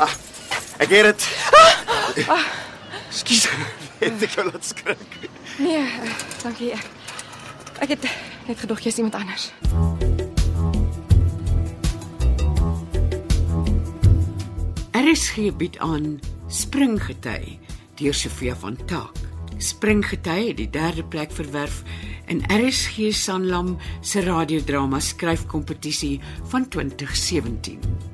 Ah, ek het dit. Skus. Het ek jou laat skrik? Nee, dankie. Ek, ek het net gedog jy's iemand anders. RSG bied aan Springgety deur Sofia van Taak. Springgety het die derde plek verwerf in RSG Sanlam se radiodrama skryfkompetisie van 2017.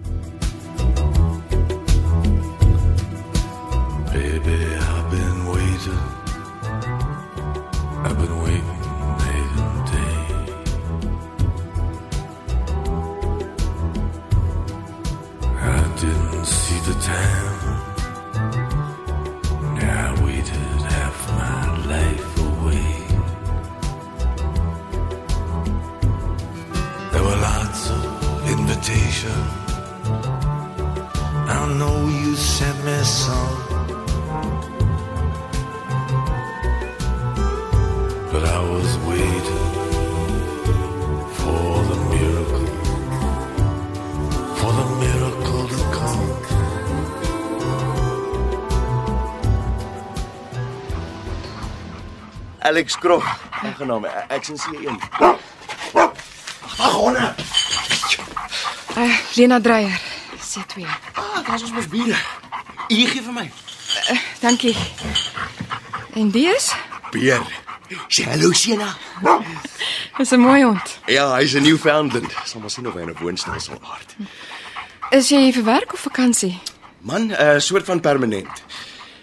Alex Krog, aangenaam. E- Ek sien sie een. Ag, honde. Uh, Lena Dreyer, C2. Ah, dis ons mos biere. U gee vir my. Dankie. En dis? Beer. Sê hallo Sena. Dis 'n mooi hond. Ja, hy's 'n Newfoundland. Sal maar sien of hy in 'n woonstel sal aard. Is jy vir werk of vakansie? Man, 'n uh, soort van permanent.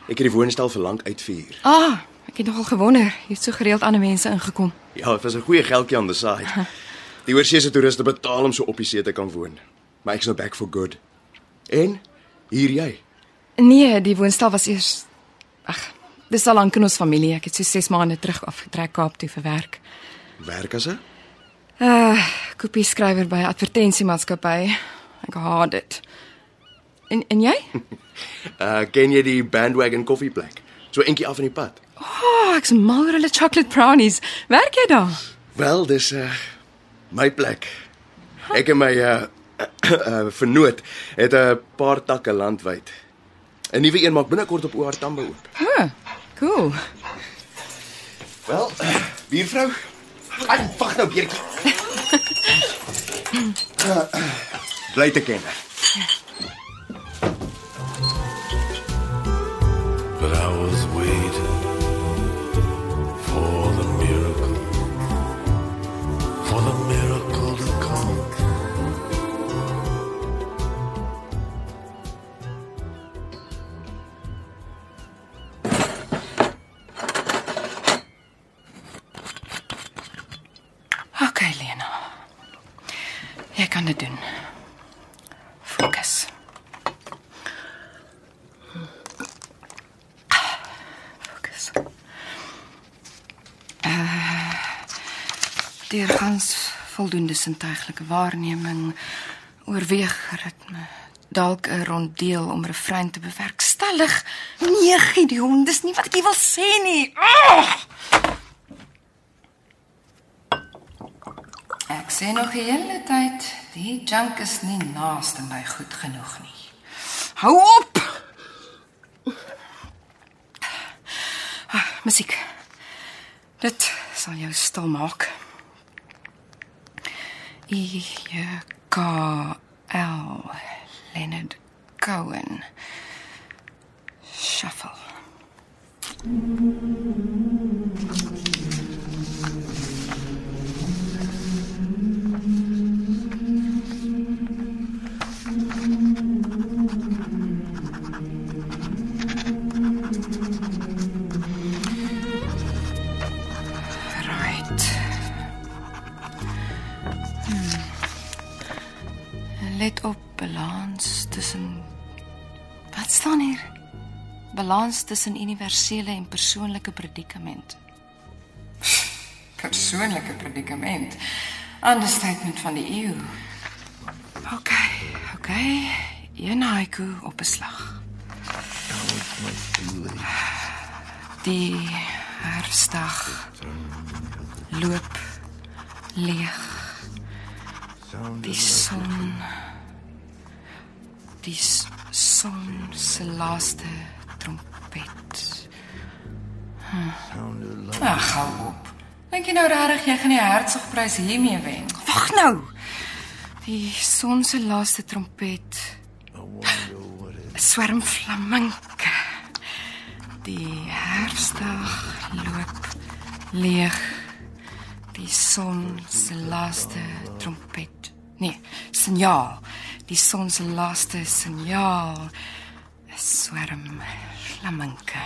Ek het die woonstel vir lank uitvier. Ah, ek het nogal gewonder. Jy het so gereeld ander mense ingekom. Ja, dit was 'n goeie geldjie aan die side. Die oorsese toeriste betaal om so op die see te kan woon. Maar ek's nou back for good. En hier jy. Nee, die woonstel was eers Ag, dis al lank in ons familie. Ek het so 6 maande terug afgetrek Kaap toe vir werk. Werk as 'n? Uh, kopie skrywer by 'n advertensiemaatskappy. Ek haat dit. En en jy? Uh ken jy die bandwagon koffieplek? So eentjie af in die pad. O, oh, ek's mal oor hulle chocolate brownies. Werk jy daar? Wel, dis uh my plek. Ek en my uh, uh vernoot het 'n paar takke landwyd. 'n Nuwe een maak binnekort op OR Tambo oop. Huh, cool. Wel, uh, buurvrou. Ai, wag nou beertjie. Uh, Bly te ken. Voldoende sintuiglike waarneming, oorweeg ritme, dalk 'n rondeel om refrein te bewerkstellig. Nee, Gideon, dis nie wat ek wil sê nie. Oh! Ek sê nog die hele tyd, die junk is nie naaste my goed genoeg nie. Hou op. Ah, musiek. Dit sal jou stil maak. E K L Leonard Cohen. Shuffle. Balans tussen universele en persoonlike predikament. Persoonlike predikament. Understatement van die eeu. OK, OK. Een haiku op 'n slag. Die herfsdag loop leeg. Die son die s- son se laaste trompet. Ag, hou op. Dink jy nou regtig jy gaan die Hertzogprys hiermee wen? Wag nou. Die son se laaste trompet. 'n Swerm flaminke. Die herfsdag loop leeg. Die son se laaste trompet. Nee, signaal. Die son se laaste signaal. Swerm flaminke.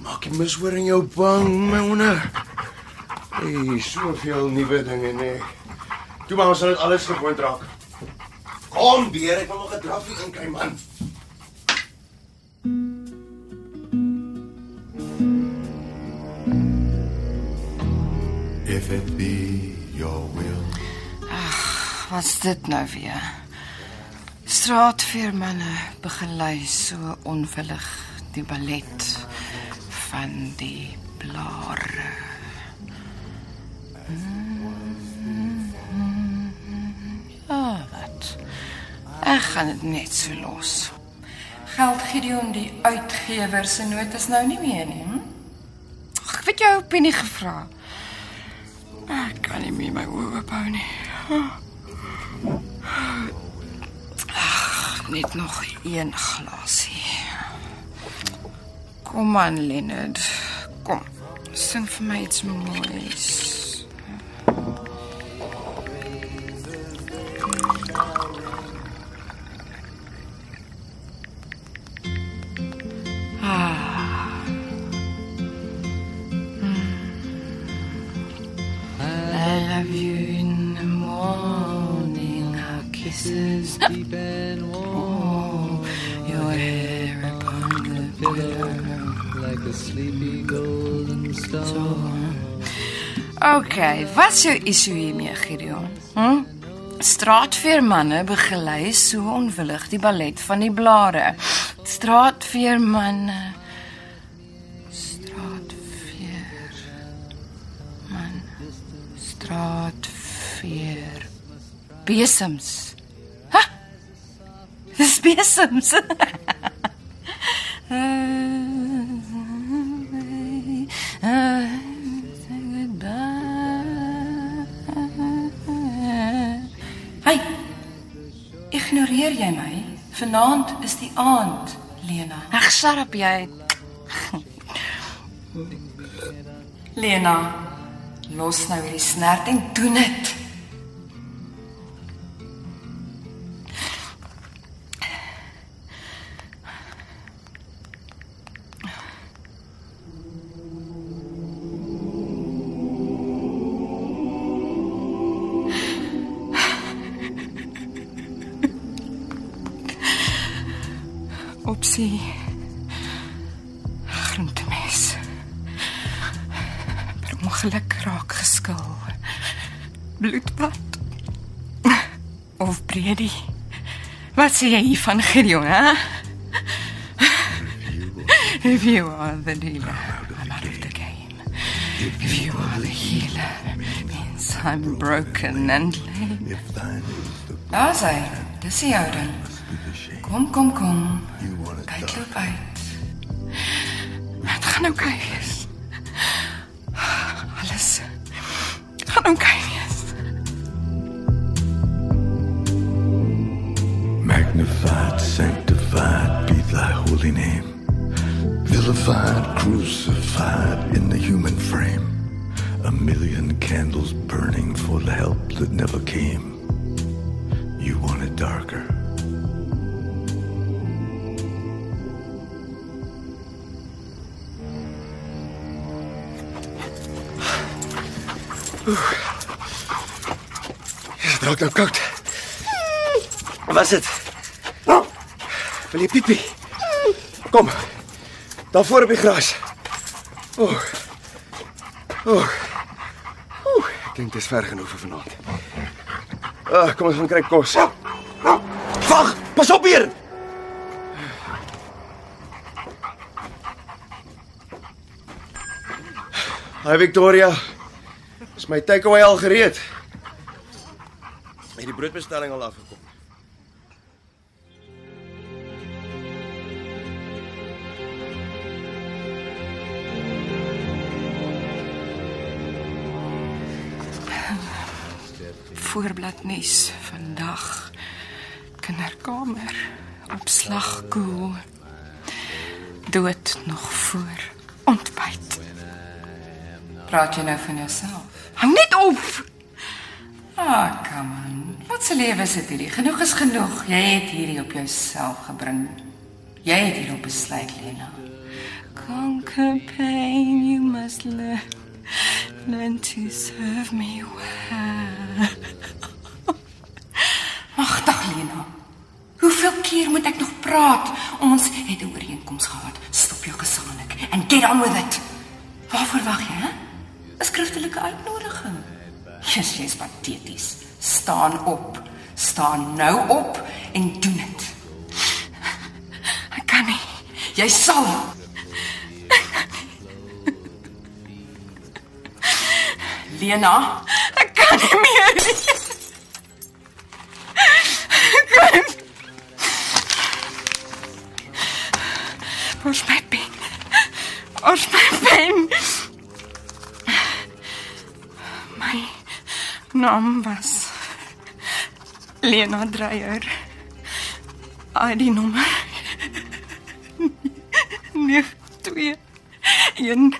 Maak jy mis hoor in jou bang, my honder. Hey, soveel nuwe dinge nee. Toe maar ons sal dit alles gewoond raak. Kom weer, ek wil nog 'n draffie inkry man. If it be your will. Wat's dit nou weer? Straatveermanne begelei so onwillig die ballet van die blare. Ja, wat? Ek gaan dit net so los. Geld Gideon die uitgewer se notas nou nie meer nie. Hm? Ag, Ek het jou opinie gevra. Ek kan nie meer my oë ophou nie. Ag, net nog een glasie. Kom aan, Leonard. Kom. Sing vir my iets moois. I kisses deep and warm. Your hair upon the pillow. like a sleepy golden storm. Okay, wat is jou issue hiermee, Gideon? Hm? Straatveermanne begelei so onwillig die ballet van die blare. Straatveermanne. Straatveer. Man. Straatveer. Besems. Besems. Hey. Ignoreer jy my? Vanaand is die aand, Lena. Ag, shut up jy. Lena, los nou hierdie snert en doen dit. Wat sê jy hiervan, Gideon, hè? If you are the dealer, I'm out of the game. If you are the healer, means I'm broken and lame. If thine is the Daar's hy. Dis die ou ding. be the shame Kom, kom, kom. you want to Kyk die. loop uit. Dit gaan oukei wees. Crucified in the human frame. A million candles burning for the help that never came. You want it darker. Ja, dalk nou koud. Wat is dit? Wil jy piepie? Kom. Daar voor op die gras. O. Oh. O. Oh. Oeh, ek dink dit is ver genoeg vir vanaand. Ah, kom ons gaan kry kos. Wag, pas op hier. Hi Victoria. Is my takeaway al gereed? Het die broodbestelling al afgekom? Voorblad nuus vandag. Kinderkamer opslag koel. Dood nog voor ontbyt. Praat jy nou van jouself? Hang net op. Ah, come on. Wat 'n lewe is dit hierdie? Genoeg is genoeg. Jy het hierdie op jouself gebring. Jy het hierop besluit, Lena. Conquer pain, you must learn. Learn to serve me well. Magdag, Lena. Hoeveel keer moet ek nog praat? Ons het 'n ooreenkoms gehad. Stop jou gesaanik and get on with it. Waarvoor wag jy, hè? 'n Skriftelike uitnodiging. Jesus, jy's pateties. Staan op. Staan nou op en doen dit. Ek kan nie. Jy sal. Lena, Ek kan nie meer nie. Ek kan. Waar's my pen? Waar's my pen? My naam was Lena Dreyer. ID nommer 92 101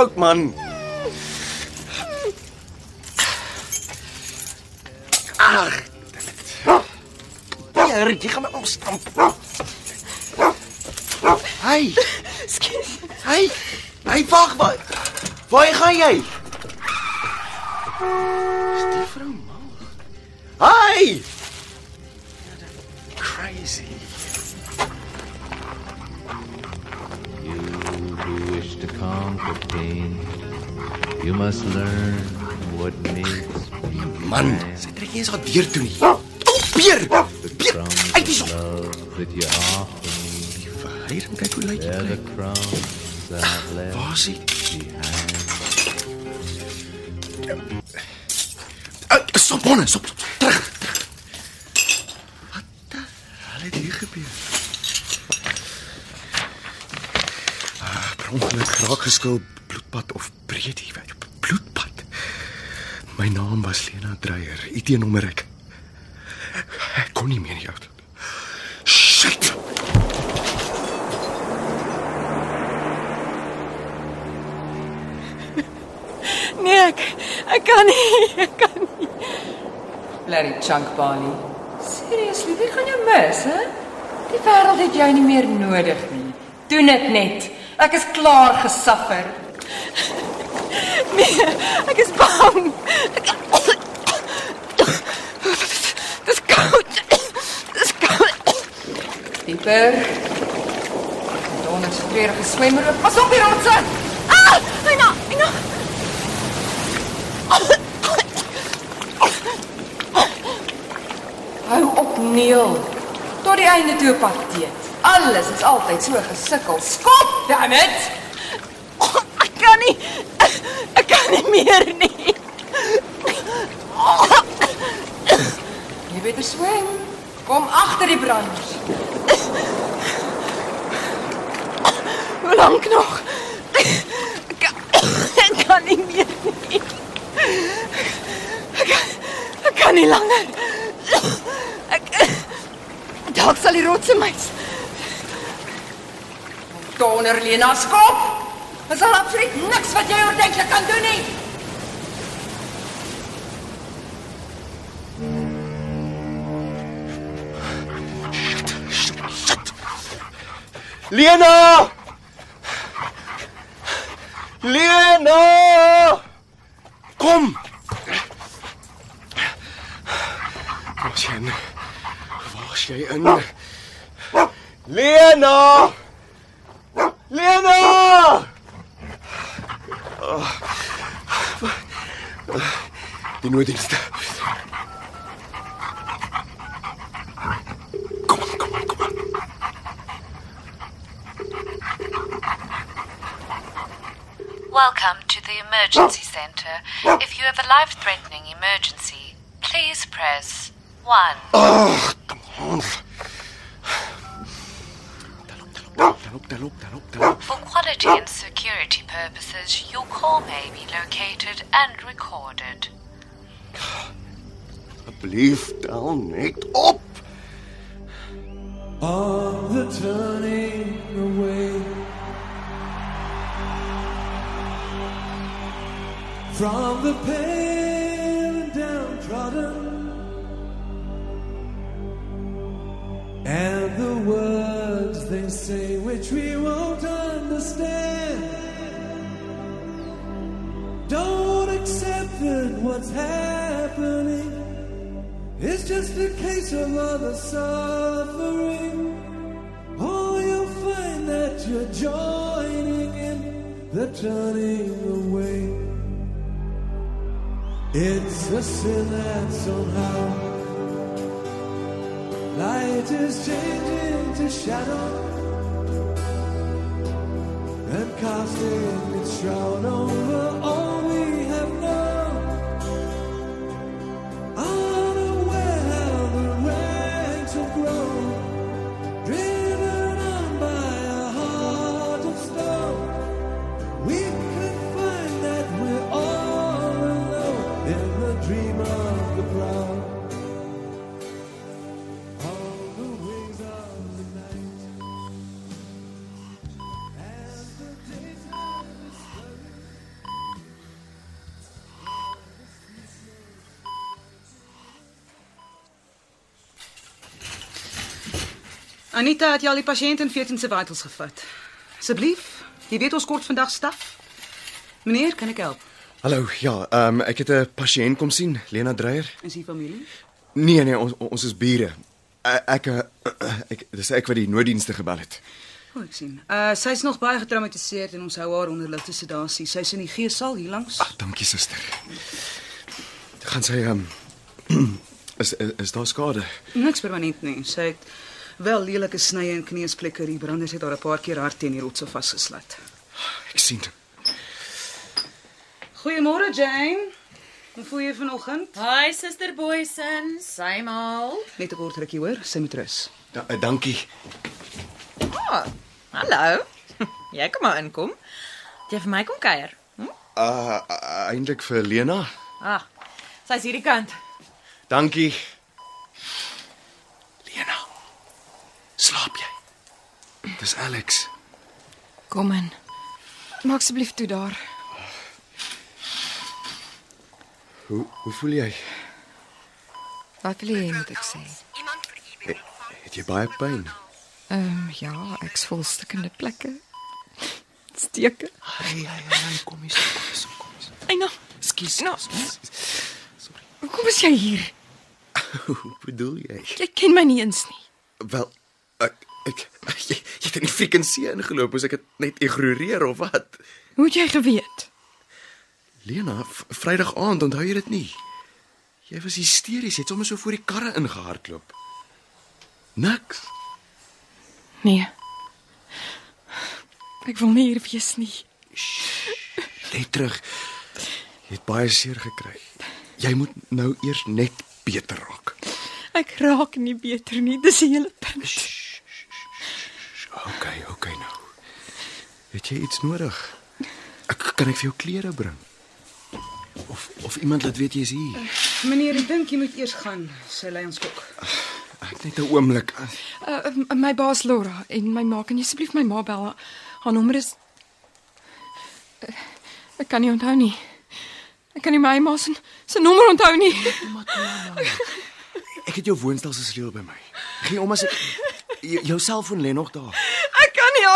koud man. Ag. Beer, jy gaan my omstamp. Hey, Skus. hey. Hey, wag, waar? Waar gaan jy? Must learn what makes me Man, sy trek nie eens haar deur toe nie. Beer! Beer! Uit die son. love that you offer me. Hier, kyk hoe lyk jy. I've left Waar is hy? Uh, stop, man, stop, stop, terug. Wat die hel het hier gebeur? Ah, per ongeluk raak geskil bloedpad of breed hier, jy. My naam was Lena Dreyer, IT nommer ek. Ek kon nie meer jou. Shit. Nee, ek ek kan nie. Ek kan nie. Larry Chunk Bali. Seriously, wie gaan jou mis, hè? Die wêreld het jou nie meer nodig nie. Doen dit net. Ek is klaar gesuffer. Nee, ek is bang. Ek Dis koud. Dis koud. Dieper. Donderds vreugde swemmer. Pas op die rotse. Ah, Ina, Ina. Hou op neel. Tot die einde toe pateet. Alles is altyd so gesukkel. Skop, damn it. Ek kan nie. Ek kan nie meer nie. Jy beter swem. Kom agter die branders. Hoe lank nog? Ek kan, ek kan nie meer nie. Ek, kan- ek kan nie langer. Ek Dalk sal die rotse my Donder Lena skop. Er zal absoluut niks wat jij denkt je kan doen, niet. Lena! Lena! Kom! Waar is jij? in? is jij in? Lena! Lena! Die nooddienste. Kom aan, kom aan, kom aan. Welcome to the emergency center. If you have a life threatening emergency, please press 1. Ag, kom aan. Dalop, dalop, dalop, dalop, dalop. For quality and security purposes, your call may be located and recorded. Asseblief, tel net op. on the turning away from the pale and downtrodden and the words they say which we won't understand don't accept that what's happening it's just a case of other suffering. Or you'll find that you're joining in the turning away. It's a sin that somehow light is changing to shadow. And casting its shroud over all Anita het jy al die pasiënt in 14 se vitals gevat. Asseblief, jy weet ons kort vandag staf. Meneer, kan ek help? Hallo, ja, ehm um, ek het 'n pasiënt kom sien, Lena Dreyer. Is hy familie? Nee nee, ons ons is bure. Eh, Ek eh, ek dis ek wat die nooddienste gebel het. O, ek sien. Uh sy's nog baie getraumatiseerd en ons hou haar onder ligte sedasie. Sy's in die geessaal hier langs. Ag, dankie suster. Gaan sy ehm is, is is daar skade? Niks permanent nie. Sy het wel lelike snye en kneusplekke. Die branders het haar 'n paar keer hard teen die rotse vasgeslat. Ek sien. Goeiemôre Jane. Hoe voel jy vanoggend? Hi Suster Boysen, sy mal. Net 'n kort rukkie hoor, sy moet rus. Da, eh, dankie. Oh, hallo. Jy kom maar inkom. Jy vir my kom kuier. Hm? Uh eintlik vir Lena. Ah. Sy's hierdie kant. Dankie. Slaap jy? Dis Alex. Kom in. Maak asseblief toe daar. Hoe hoe voel jy? Wat wil jy moet ek sê? Het jy baie pyn? Ehm um, ja, ek's vol stikkende plekke. Steke. Hey, hey, hey, kom hier, kom hier, kom hier. Eina, Skus. Nou. hoekom is jy hier? Hoe bedoel jy? Jy ken my nie eens nie. Wel, ek jy, jy het in die frequensie ingeloop, moes ek dit net ignoreer of wat? Hoe het jy geweet? Lena, Vrydag aand, onthou jy dit nie? Jy was hysteries, jy het sommer so voor die karre ingehardloop. Niks. Nee. Ek wil nie hier wees nie. Net terug. Jy het baie seer gekry. Jy moet nou eers net beter raak. Ek raak nie beter nie, dis die hele punt. Okay, okay nou. Het jy iets nodig? Ek kan ek vir jou klere bring. Of of iemand laat weet jy's hier. Meneer, ek dink jy moet eers gaan. Sy lei ons kok. Ek net 'n oomblik. Uh, uh, my baas Laura en my ma, kan jy asseblief my ma bel? Haar nommer is uh, Ek kan nie onthou nie. Ek kan nie my ma se se nommer onthou nie. Ek het jou woonstel se sleutel by my. Geen om as ek jou, selfoon lê nog daar. Ek kan nie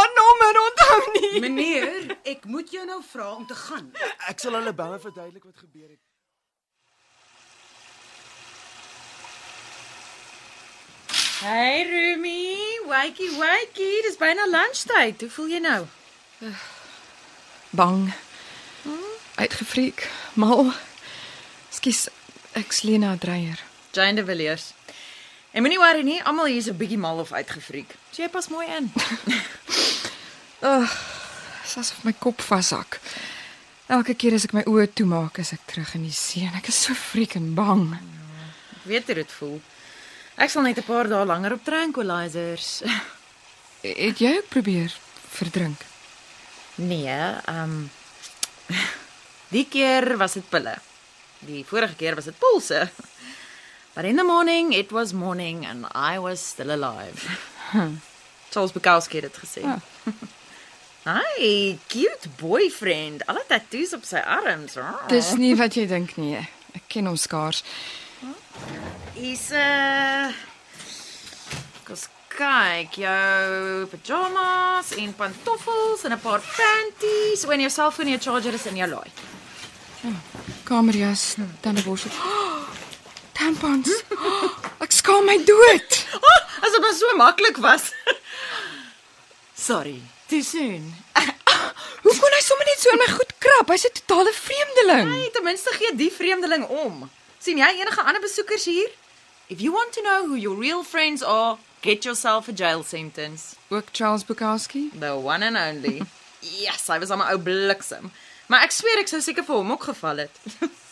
Meneer, ek moet jou nou vra om te gaan. Ek sal hulle bel en verduidelik wat gebeur het. Hey Rumi, wakey wakey, dis byna lunchtyd. Hoe voel jy nou? Bang. Uitgefriek, mal. Skus, ek's Lena Dreyer. Jane de Villiers. En moenie worry nie, almal hier is 'n bietjie mal of uitgefriek. So jy pas mooi in. Dis asof my kop vashak. Elke keer as ek my oë toemaak, is ek terug in die see en ek is so freaking bang. Ek weet hoe dit voel. Ek sal net 'n paar dae langer op tranquilizers. Het jy ook probeer verdrink? Nee, ehm um, die keer was dit pille. Die vorige keer was dit pulse. But in the morning it was morning and I was still alive. Charles Bukowski het dit gesê. Ja. Hi, cute boyfriend. Alle tattoos op sy arms. Oh. Dis nie wat jy dink nie. Ek ken hom skaars. Is uh Kos kyk, jou pyjamas en pantoffels en 'n paar panties, en jou selfoon en jou charger is in jou laai. Kamerjas, tandeborsel. Oh, tampons. Oh, ek skaam my dood. Oh, as dit maar so maklik was. Sorry, too soon. Hoe kon hy sommer net so in my goed krap? Hy's 'n totale vreemdeling. Hey, ten minste gee die vreemdeling om. sien jy enige ander besoekers hier? If you want to know who your real friends are, get yourself a jail sentence. Ook Charles Bukowski? The one and only. yes, hy was aan my ou bliksem. Maar ek sweer ek sou seker vir hom ook geval het.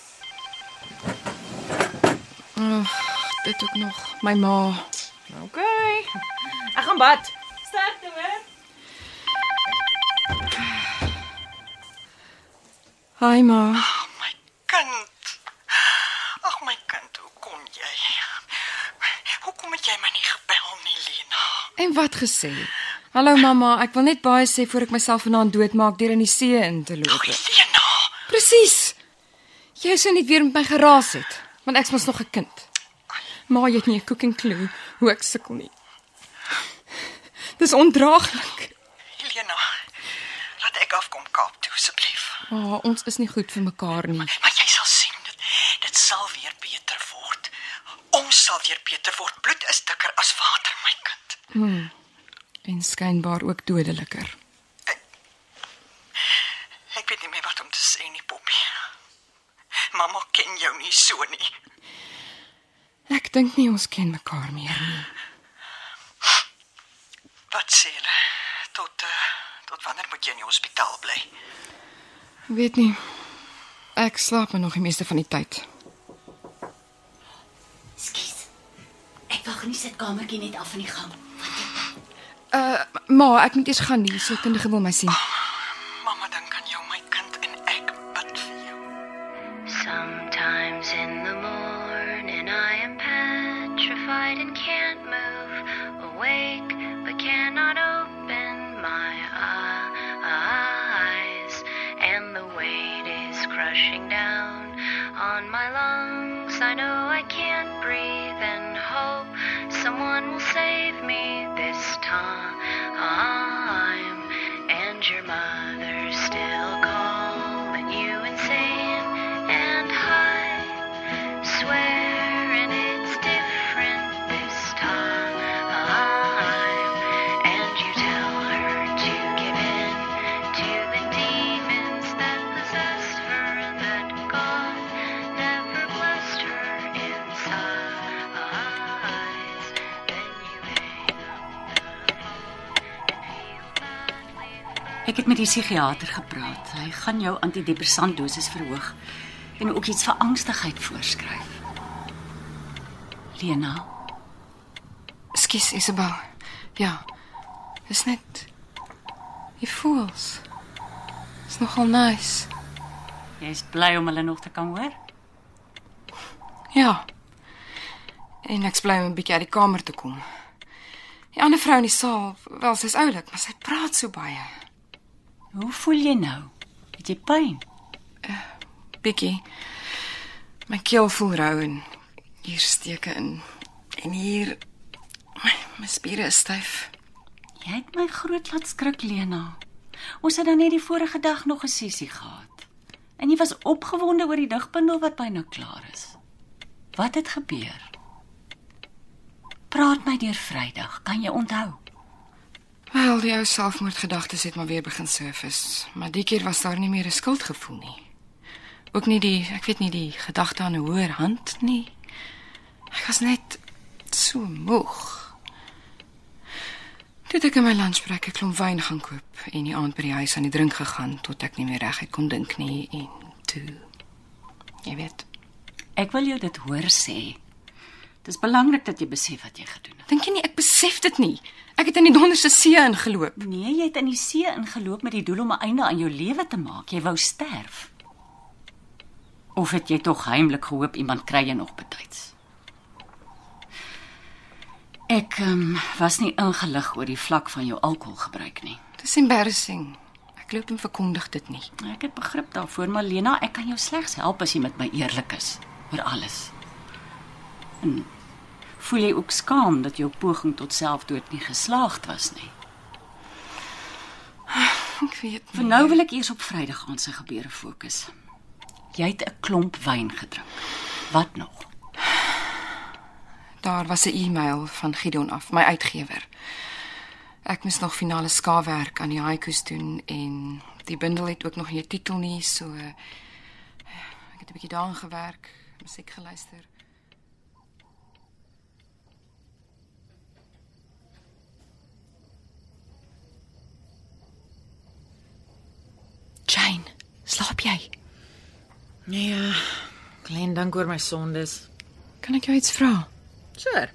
Oh, dit ook nog. My ma. Okay. Ek gaan bad. Sterkte hoor. Hi ma. My kind. Ag my kind, hoe kom jy? Hoekom het jy my nie gebel nie, Lena? En wat gesê? Hallo mamma, ek wil net baie sê voor ek myself vanaand doodmaak deur in die see in te loop. Lena, Presies. Jy sou net weer met my geraas het, want ek's mos nog 'n kind. Ma, jy het nie 'n cooking clue hoe ek sukkel nie. Dis ondraaglik. Lena. Laat ek afkom Kaap toe asseblief. Oh, ons is nie goed vir mekaar nie. Maar jy sal sien dit dit sal weer beter word. Ons sal weer beter word. Bloed is dikker as water, my kind. En skynbaar ook dodeliker. Ek weet nie meer wat om te sê nie, Poppy. Mamma ken jou nie so nie. Ek dink nie ons ken mekaar meer nie. Wat sê hulle? Tot uh, tot wanneer moet jy in die hospitaal bly? Weet nie. Ek slaap maar nog die meeste van die tyd. Skus. Ek wag in die sitkamertjie net af in die gang. Uh ma, ek moet eers gaan nie. So kundige wil my sien. Mamma Ek het met die psigiater gepraat. Hy gaan jou antidepressant dosis verhoog en ook iets vir angstigheid voorskryf. Lena, Skus, Isabel. Ja. Dis net die voels. Dis nogal nice. jy's bly om hulle nog te kan hoor? Ja. En ek bly om 'n bietjie uit die kamer te kom. Die ander vrou in die saal, wel sy's oulik, maar sy praat so baie. Hoe voel jy nou? Het jy pyn? Bietjie. My keel voel rou en hier steke in. En hier my, my spiere is styf. Jy het my groot laat skrik, Lena. Ons het dan net die vorige dag nog 'n sessie gehad. En jy was opgewonde oor die digbundel wat byna klaar is. Wat het gebeur? Praat my deur Vrydag, kan jy onthou? Wel, die ou selfmoordgedagtes het maar weer begin surface, maar die keer was daar nie meer 'n skuldgevoel nie. Ook nie die, ek weet nie die gedagte aan 'n hoër hand nie. Ek was net so moeg. Het ek in my lunchbreak 'n klomp wyn gaan koop en die aand by die huis aan die drink gegaan tot ek nie meer reguit kon dink nie en toe jy weet, Ek wil jou dit hoor sê. Dis belangrik dat jy besef wat jy gedoen het. dink jy nie ek besef dit nie? Ek het in die donderste see ingeloop. Nee, jy het in die see ingeloop met die doel om 'n einde aan jou lewe te maak. Jy wou sterf. Of het jy tog heimlik gehoop iemand kry jy nog betyds? Ek um, was nie ingelig oor die vlak van jou alkoholgebruik nie. Dis embarrassing. Ek loop en verkondig dit nie. Ek het begrip daarvoor, maar Lena, ek kan jou slegs help as jy met my eerlik is oor alles. En voel jy ook skaam dat jou poging tot selfdood nie geslaagd was nie? Ek weet Vir nou wil ek eers op Vrydag aan se gebeure fokus. Jy het 'n klomp wyn gedrink. Wat nog? Daar was 'n e-mail van Gideon af, my uitgewer. Ek moes nog finale skaafwerk aan die haikus doen en die bundel het ook nog nie 'n titel nie, so ek het 'n bietjie daaraan gewerk, musiek geluister. Jane, slaap jy? Nee, uh, klein dank oor my sondes. Kan ek jou iets vra? Sure.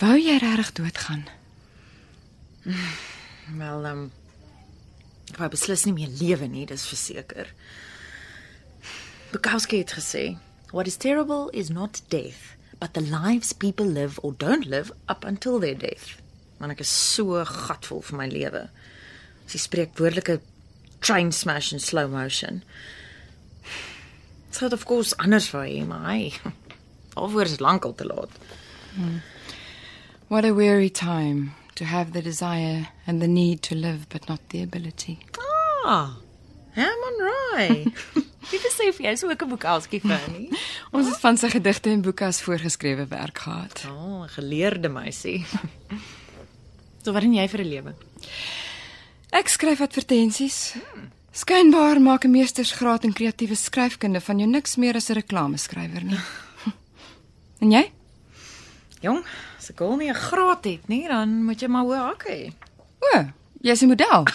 Wou jy regtig doodgaan? Wel, ehm um, ek wou beslis nie meer lewe nie, dis verseker. Bukowski het gesê, "What is terrible is not death, but the lives people live or don't live up until their death." Want ek is so gatvol vir my lewe. Sy spreek woordelike train smash in slow motion. Dit het of course anders vir hom, maar hy alvoor is lankal te laat. What a weary time to have the desire and the need to live but not the ability. Ah, Herman Rai. Wie besef jy is ook 'n Bukowski fan nie? Ons het van sy gedigte en boeke as voorgeskrewe werk gehad. O, oh, 'n geleerde meisie. so wat doen jy vir 'n lewe? Ek skryf advertensies. Skynbaar maak 'n meestersgraad in kreatiewe skryfkunde van jou niks meer as 'n reklameskrywer nie. En jy? Jong, as ek al nie 'n graad het nie, dan moet jy maar hoë hak hê. O, jy's 'n model.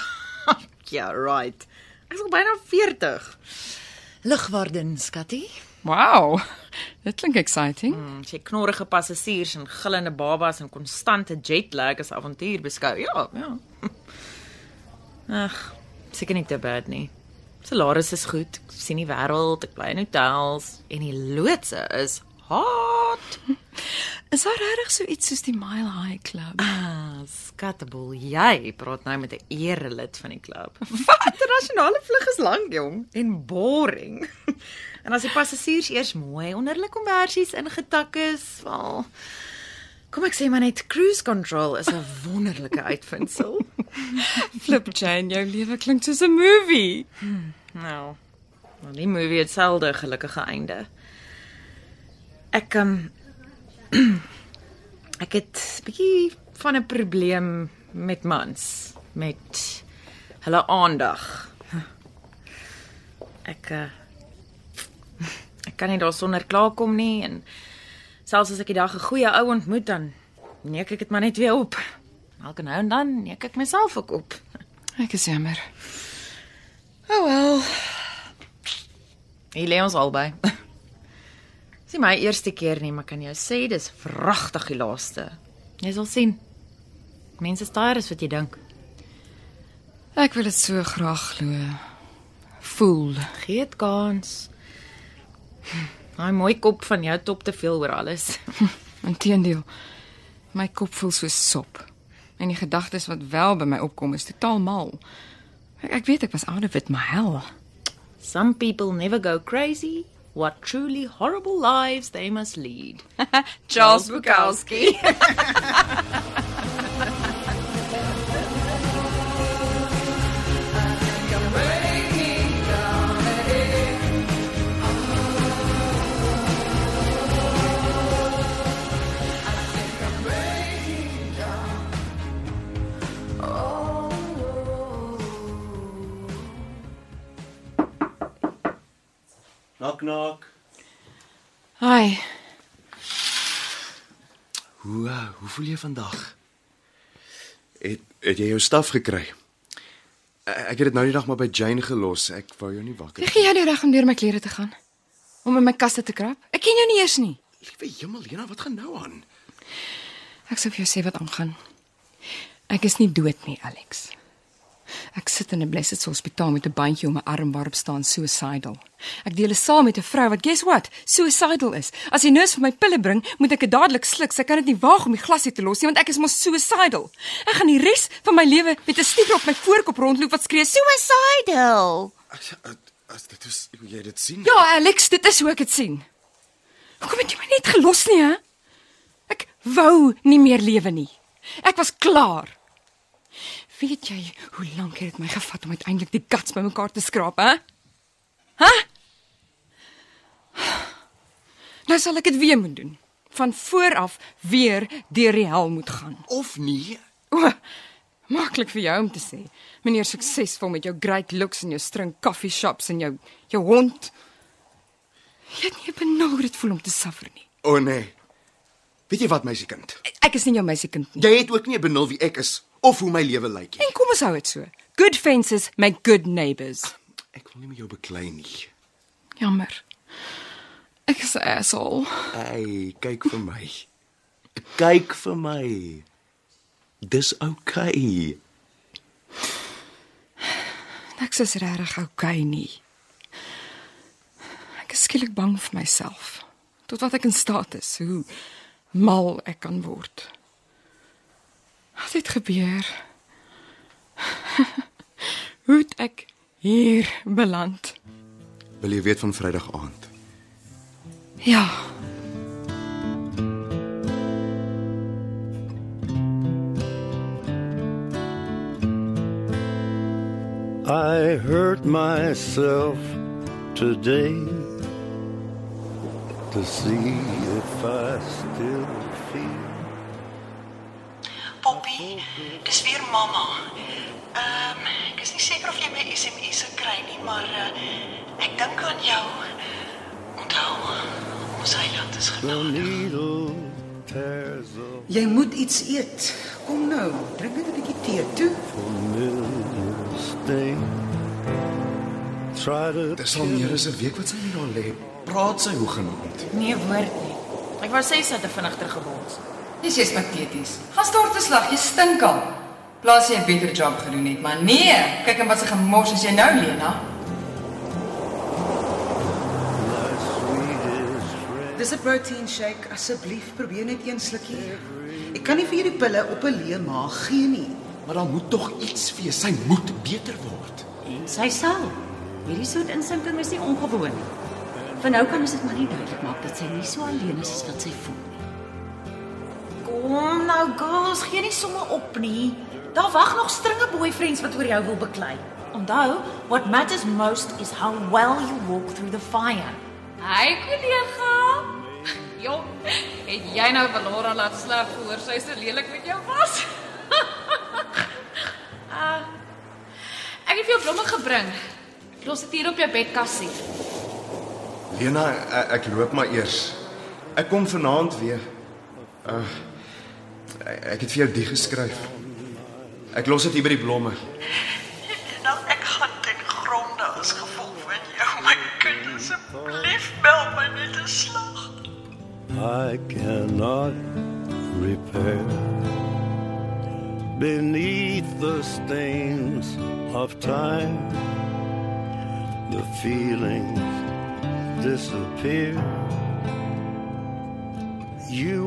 Ja, right. Ek is al byna 40. Lugwarden, skattie. Wow. Dit klink exciting. As jy knorrige passasiers en gillende babas en konstante jetlag as avontuur beskou. Ja, ja. Ag, seker nie te bad nie. Salaris is goed. Ek sien die wêreld, ek bly in hotels en die loodse is hot. Is daar regtig so iets soos die Mile High Club? Ah, skattebol, jy praat nou met 'n erelid van die klub. Wat internasionale vlug is lank, jong, en boring. En as die passasiers eers mooi onder hulle kombersies ingetak is, wel Kom ek sê maar net cruise control is 'n wonderlike uitvinding. Flip Jane, jou lewe klink soos 'n movie. Nou, maar die movie het selde 'n gelukkige einde. Ek um ek het bietjie van 'n probleem met mans, met hulle aandag. Ek uh, ek kan nie daarsonder klaarkom nie en selfs as ek die dag 'n goeie ou ontmoet dan neek ek dit maar net weer op. Elke nou en dan neek ek myself ook op. Ek is jammer. Oh wel. Hier lê ons albei. Dis my eerste keer nie, maar kan jou sê dis vragtig die laaste. Jy sal sien. Mense is daar is wat jy dink. Ek wil dit so graag glo. Voel. Gee dit kans. Daai mooi kop van jou top te veel oor alles. Inteendeel. My kop voel so sop. En die gedagtes wat wel by my opkom is totaal mal. Ek, ek weet ek was out of it, maar hel. Some people never go crazy. What truly horrible lives they must lead. Charles Bukowski. Knock knock. Hi. Hoe uh, hoe voel jy vandag? Het het jy jou staf gekry? Eh, Ek het dit nou die dag maar by Jane gelos. Ek wou jou nie wakker. Wie gee jou die reg om deur my klere te gaan? Om in my kaste te krap? Ek ken jou nie eers nie. Liewe hemel, Lena, wat gaan nou aan? Ek sou vir jou sê wat aangaan. Ek is nie dood nie, Alex. Ek sit in 'n blessed hospitaal met 'n bandjie om my arm waarop staan suicidal. Ek deel 'n saal met 'n vrou wat guess what? Suicidal is. As die nurse vir my pille bring, moet ek dit dadelik sluk. Sy kan dit nie waag om die glasie te los nie want ek is mos suicidal. Ek gaan die res van my lewe met 'n stieker op my voorkop rondloop wat skree suicidal. As, as dit is hoe jy dit sien. Ja, Alex, dit is hoe ek dit sien. Hoekom het jy my net gelos nie, hè? Ek wou nie meer lewe nie. Ek was klaar. Weet jy hoe lank het dit my gevat om uiteindelik die guts bymekaar te skraap, hè? Hæ? Nou sal ek dit weer moet doen. Van voor af weer deur die hel moet gaan. Of nie? O, maklik vir jou om te sê. Meneer suksesvol met jou great looks en jou string coffee shops en jou jou hond. Jy het nie benauwd dit voel om te suffer nie. O oh, nee. Weet jy wat, meisiekind? Ek is nie jou meisiekind nie. Jy het ook nie benul wie ek is of hoe my lewe lyk nie. En kom ons hou dit so. Good fences make good neighbors. Ek wil nie met jou beklei nie. Jammer. Ek is 'n asshole. Hey, kyk vir my. Kyk vir my. Dis oukei. Okay. Ek is regtig okay nie. Ek is skielik bang vir myself. Tot wat ek in staat is, hoe mal ek kan word. Wat het gebeur? hoe het ek hier beland? Wil jy weet van Vrydag aand? Ja. I hurt myself today to see if I still dis weer mamma. Ehm, um, ek is nie seker of jy my SMS se kry nie, maar uh, ek dink aan jou. Onthou, ons eiland is genadig. a Jy moet iets eet. Kom nou, drink net 'n bietjie tee toe. to Dis al meer as 'n week wat sy hier daar lê. Praat sy hoe genaamd. Nee woord nie. Ek wou sê sy het 'n vinnig teruggebons. Dis jy's pateties. Gaan stort te slag, jy stink al. Plaas jy 'n beter job gedoen het, maar nee, kyk en wat se gemors is jy nou, Lena? Dis 'n protein shake. Asseblief, probeer net een slukkie. Ek kan nie vir hierdie pille op 'n leë maag gee nie. Maar daar moet tog iets wees. Sy moet beter word. En sy sal. Hierdie soort insinking is nie ongewoon nie. Vir nou kan ons dit maar nie duidelik maak dat sy nie so alleen is as wat sy voel nie. Kom nou, girls, gee nie sommer op nie. Daar wag nog stringe boyfriends wat oor jou wil beklei. Onthou, what matters most is how well you walk through the fire. Hi kollega. Jong, het jy nou vir Laura laat slaap voor sy so lelik met jou was? Ah. Ek het jou blomme gebring. Los dit hier op jou bedkassie. Lena, ek, ek loop maar eers. Ek kom vanaand weer. Uh ek het vir jou die geskryf. Ek los dit hier by die blomme. Nou ek gaan ten gronde as gevolg van jou, my kind. Asseblief bel my net 'n slag. I cannot repair. Beneath the stains of time, the feelings disappear.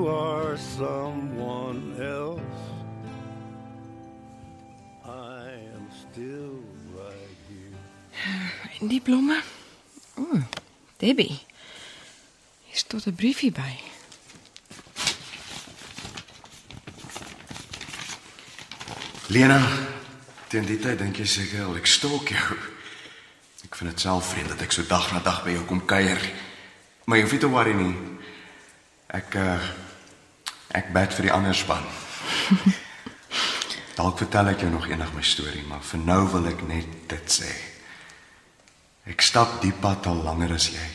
You are someone else. I am still right here. En die blomme? O, oh, Debbie. Hier staan 'n briefie by. Lena, teen die tyd dink jy seker al ek stalk jou. Ek vind dit self vreemd dat ek so dag na dag by jou kom kuier. Maar jy hoef nie te worry nie. Ek uh ek bid vir die ander span. Dalk vertel ek jou nog eendag my storie, maar vir nou wil ek net dit sê. Ek stap die pad al langer as jy.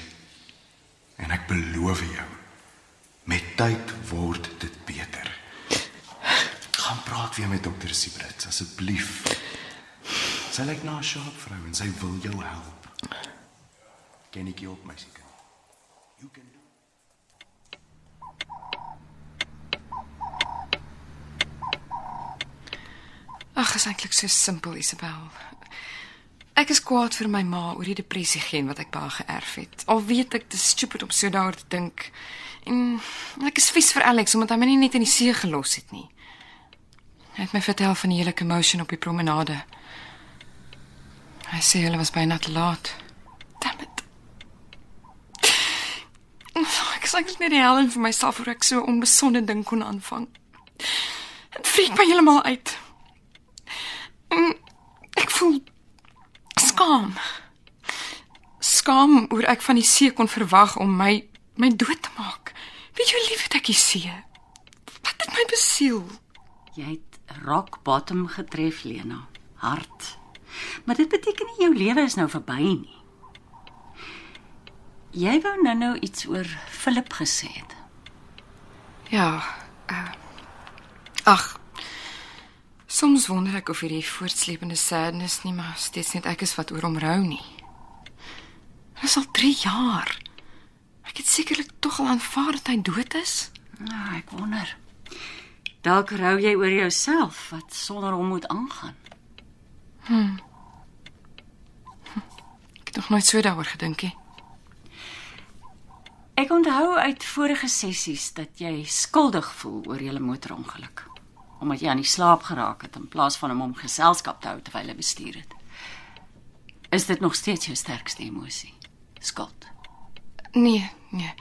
En ek beloof jou, met tyd word dit beter. Gaan praat weer met dokter Siebrits asseblief. Sy lyk na 'n sharp vrou en sy wil jou help. Ek jou op my seker? You can Ag, is eintlik so simpel, Isabel. Ek is kwaad vir my ma oor die depressie geen wat ek haar geërf het. Al weet ek dit is stupid om so daaroor te dink. En ek is vies vir Alex omdat hy my nie net in die see gelos het nie. Hy het my vertel van die hele commotion op die promenade. Hy sê hulle was byna te laat. Damn it. Ek sê ek net die hel in vir myself hoe ek so 'n onbesonde ding kon aanvang. Dit freak my heeltemal uit. En Ek voel skaam. Skaam oor ek van die see kon verwag om my my dood te maak. Weet jy hoe lief het ek die see? Wat het my besiel? Jy het rock bottom getref, Lena. Hard. Maar dit beteken nie jou lewe is nou verby nie. Jy wou nou-nou iets oor Philip gesê het. Ja. Uh, ag. Soms wonder ek of hierdie voortsleepende sadness nie maar steeds net ek is wat oor hom rou nie. Dit is al 3 jaar. Ek het sekerlik tog al aanvaar dat hy dood is. Nou, ek wonder. Dalk rou jy oor jouself wat sonder hom moet aangaan. Hm. Hm. Ek het nog nooit so daaroor gedink nie. Ek onthou uit vorige sessies dat jy skuldig voel oor julle motorongeluk omdat jy aan die slaap geraak het in plaas van om hom geselskap te hou terwyl hy bestuur het. Is dit nog steeds jou sterkste emosie? Skuld. Nee, nee.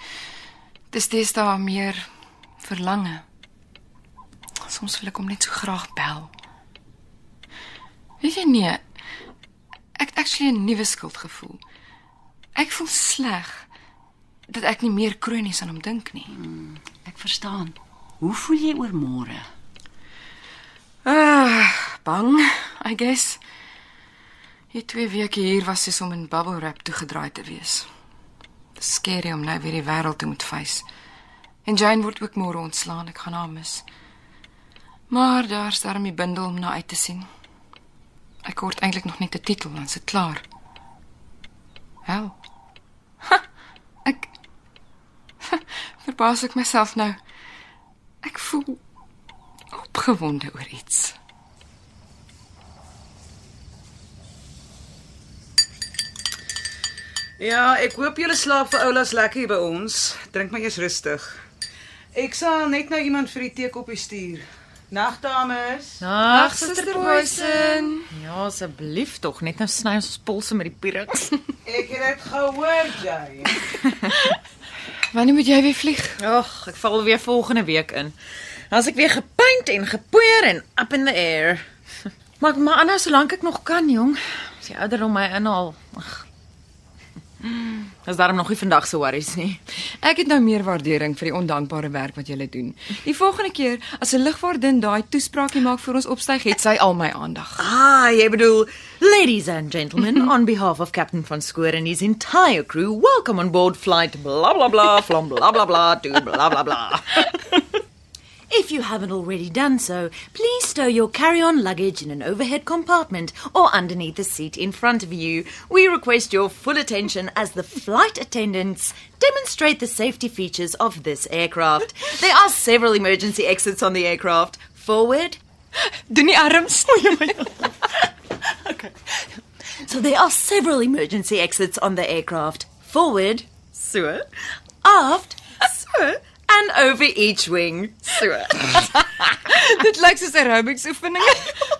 Dis dis daar meer verlange. Soms wil ek hom net so graag bel. Weet jy nee. Ek het actually 'n nuwe skuldgevoel. Ek voel sleg dat ek nie meer kronies aan hom dink nie. Hmm, ek verstaan. Hoe voel jy oor môre? Ah, bang, I guess. Die twee weke hier was soos om in bubble wrap toegedraai te wees. Dis skerry om nou weer die wêreld te moet face. En Jane word ook môre ontslaan, ek gaan haar mis. Maar daar's daarom die bundel om na uit te sien. Ek kort eintlik nog net 'n titel dan sit klaar. Hel. Ha, ek verbaas ek myself nou. Ek voel opgewonde oor iets. Ja, ek hoop julle slaap vir oulas lekker by ons. Drink maar eers rustig. Ek sal net nou iemand vir die teekoppie stuur. Nag dames. Nag, Suster Boysen. Ja, asseblief tog, net nou sny ons polse met die Pyrex. Ek het dit gehoor, Jay. Wanneer moet jy weer vlieg? Ag, ek val weer volgende week in. As ek weer gepaint en gepoeier en up in the air. Maar ek maar aanhou solank ek nog kan, jong. As die ouderdom my inhaal. Ag. Is daarom nog nie vandag so worries nie. Ek het nou meer waardering vir die ondankbare werk wat julle doen. Die volgende keer as 'n ligvaardin daai toespraakie maak vir ons opstyg, het sy al my aandag. Ah, jy bedoel, ladies and gentlemen, on behalf of Captain van Skoor and his entire crew, welcome on board flight blah blah blah from blah blah blah to blah blah blah. If you haven't already done so, please stow your carry-on luggage in an overhead compartment or underneath the seat in front of you. We request your full attention as the flight attendants demonstrate the safety features of this aircraft. There are several emergency exits on the aircraft. Forward. Doen nie arms. So there are several emergency exits on the aircraft. Forward, so. Aft, so. And over each wing, so. dit lyk soos aerobics oefeninge.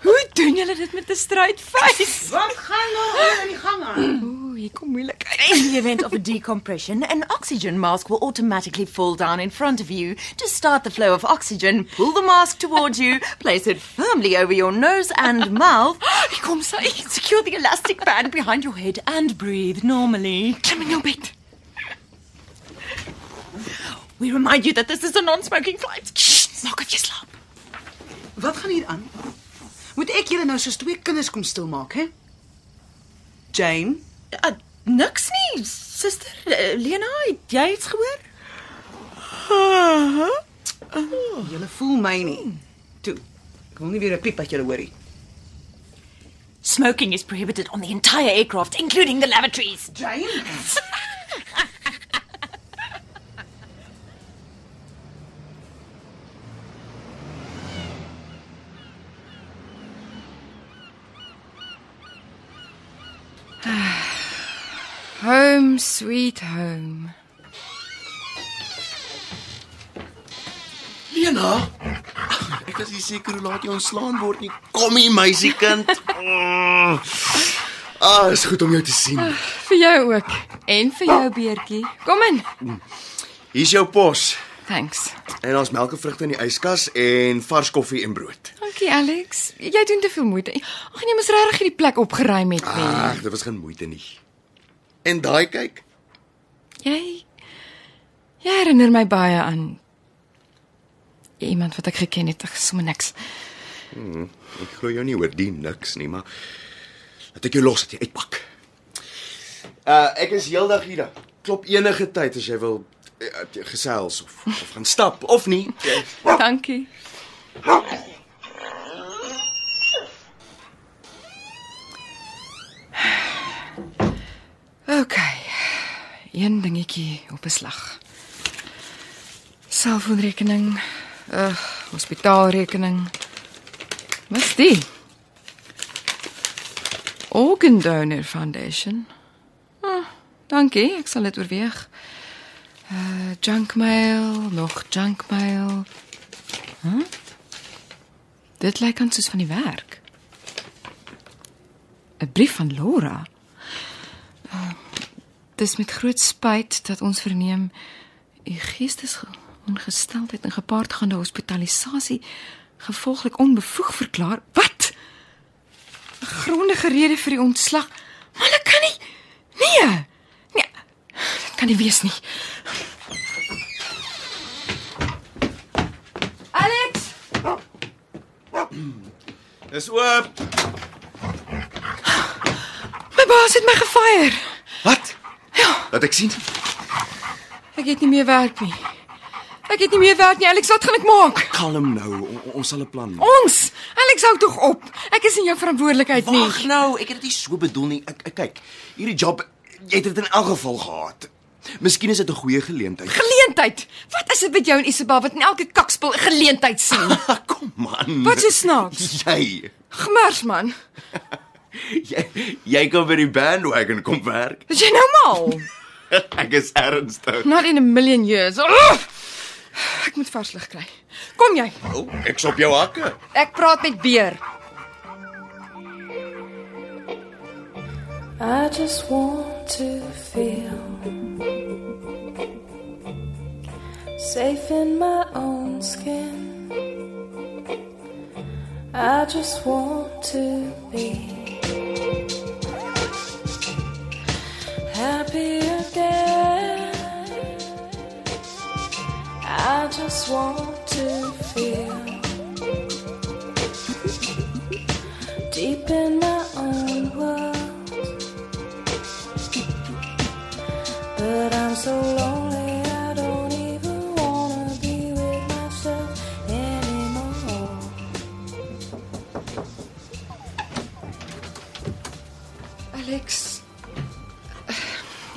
Hoe doen julle dit met 'n straight face? Wat gaan nou hier in die gang aan? Ooh, hier kom moeilikheid. In the event of a decompression, an oxygen mask will automatically fall down in front of you. To start the flow of oxygen, pull the mask towards you, place it firmly over your nose and mouth. Hier kom sy. Secure the elastic band behind your head and breathe normally. Klim in jou bed. We remind you that this is a non-smoking flight. Shh, maak dat jy slaap. Wat gaan hier aan? Moet ek julle nou soos twee kinders kom stilmaak, hè? Jane, Uh, Niks nie, suster uh, Lena, het jy iets gehoor? Oh, julle voel my nie. Toe. Ek wil nie weer 'n piep wat julle hoor nie. Smoking is prohibited on the entire aircraft, including the lavatories. Jane? Home sweet home. Lena, ek is seker hoe laat jy ontslaan word nie. Kom hier, meisiekind. Mm. Ah, is goed om jou te sien. Vir jou ook en vir jou beertjie. Kom in. Hier's jou pos. Thanks. En ons melkevrugte in die yskas en vars koffie en brood. Dankie Alex. Jy doen te veel moeite. Ag nee, mos regtig hierdie plek opgeruim het nie. Ag, dit was geen moeite nie. En daai kyk, Jy Jy herinner my baie aan iemand wat ek geken het, ek sommer niks. hmm, ek glo jou nie oor die niks nie, maar laat ek jou los dat jy uitpak. Uh ek is heeldag hier. Klop enige tyd as jy wil uh, gesels of of gaan stap of nie. Dankie. OK. Een dingetjie op 'n slag. Selfoonrekening, uh hospitaalrekening. Wat's die? Organ Donor Foundation. Ah, dankie, ek sal dit oorweeg. Uh junk mail, nog junk mail. Huh? Dit lyk aan soos van die werk. 'n Brief van Laura. Dis met groot spyt dat ons verneem u geestesongesteldheid en gepaardgaande hospitalisasie gevolglik onbevoeg verklaar. Wat? 'n Grondige rede vir die ontslag. Maar dit kan nie. Nee. Nee. Dit kan nie wees nie. Alex, Dis oop. my baas het my gefire. Laat ek sien. Ek het nie meer werk nie. Ek het nie meer werk nie. Alex, wat gaan ek maak? Kalm nou. O, ons sal 'n plan maak. Ons. Alex hou tog op. Ek is nie jou verantwoordelikheid nie. Wag nou, ek het dit nie so bedoel nie. Ek, ek kyk, hierdie job, jy het dit in elk geval gehad. Miskien is dit 'n goeie geleentheid. Geleentheid. Wat is dit met jou en Isabel wat in elke kakspel 'n geleentheid sien? Kom man. Wat is snaaks? Jy. Gemers man. Jy jy kom by die bandwagon kom werk. Is jy nou mal? ek is ernstig. Not in a million years. Oh! Ek moet vars lig kry. Kom jy. Oh, ek's op jou hakke. Ek praat met Beer. I just want to feel safe in my own skin. I just want to be happy again. I just want to feel deep in my own world. But I'm so lonely,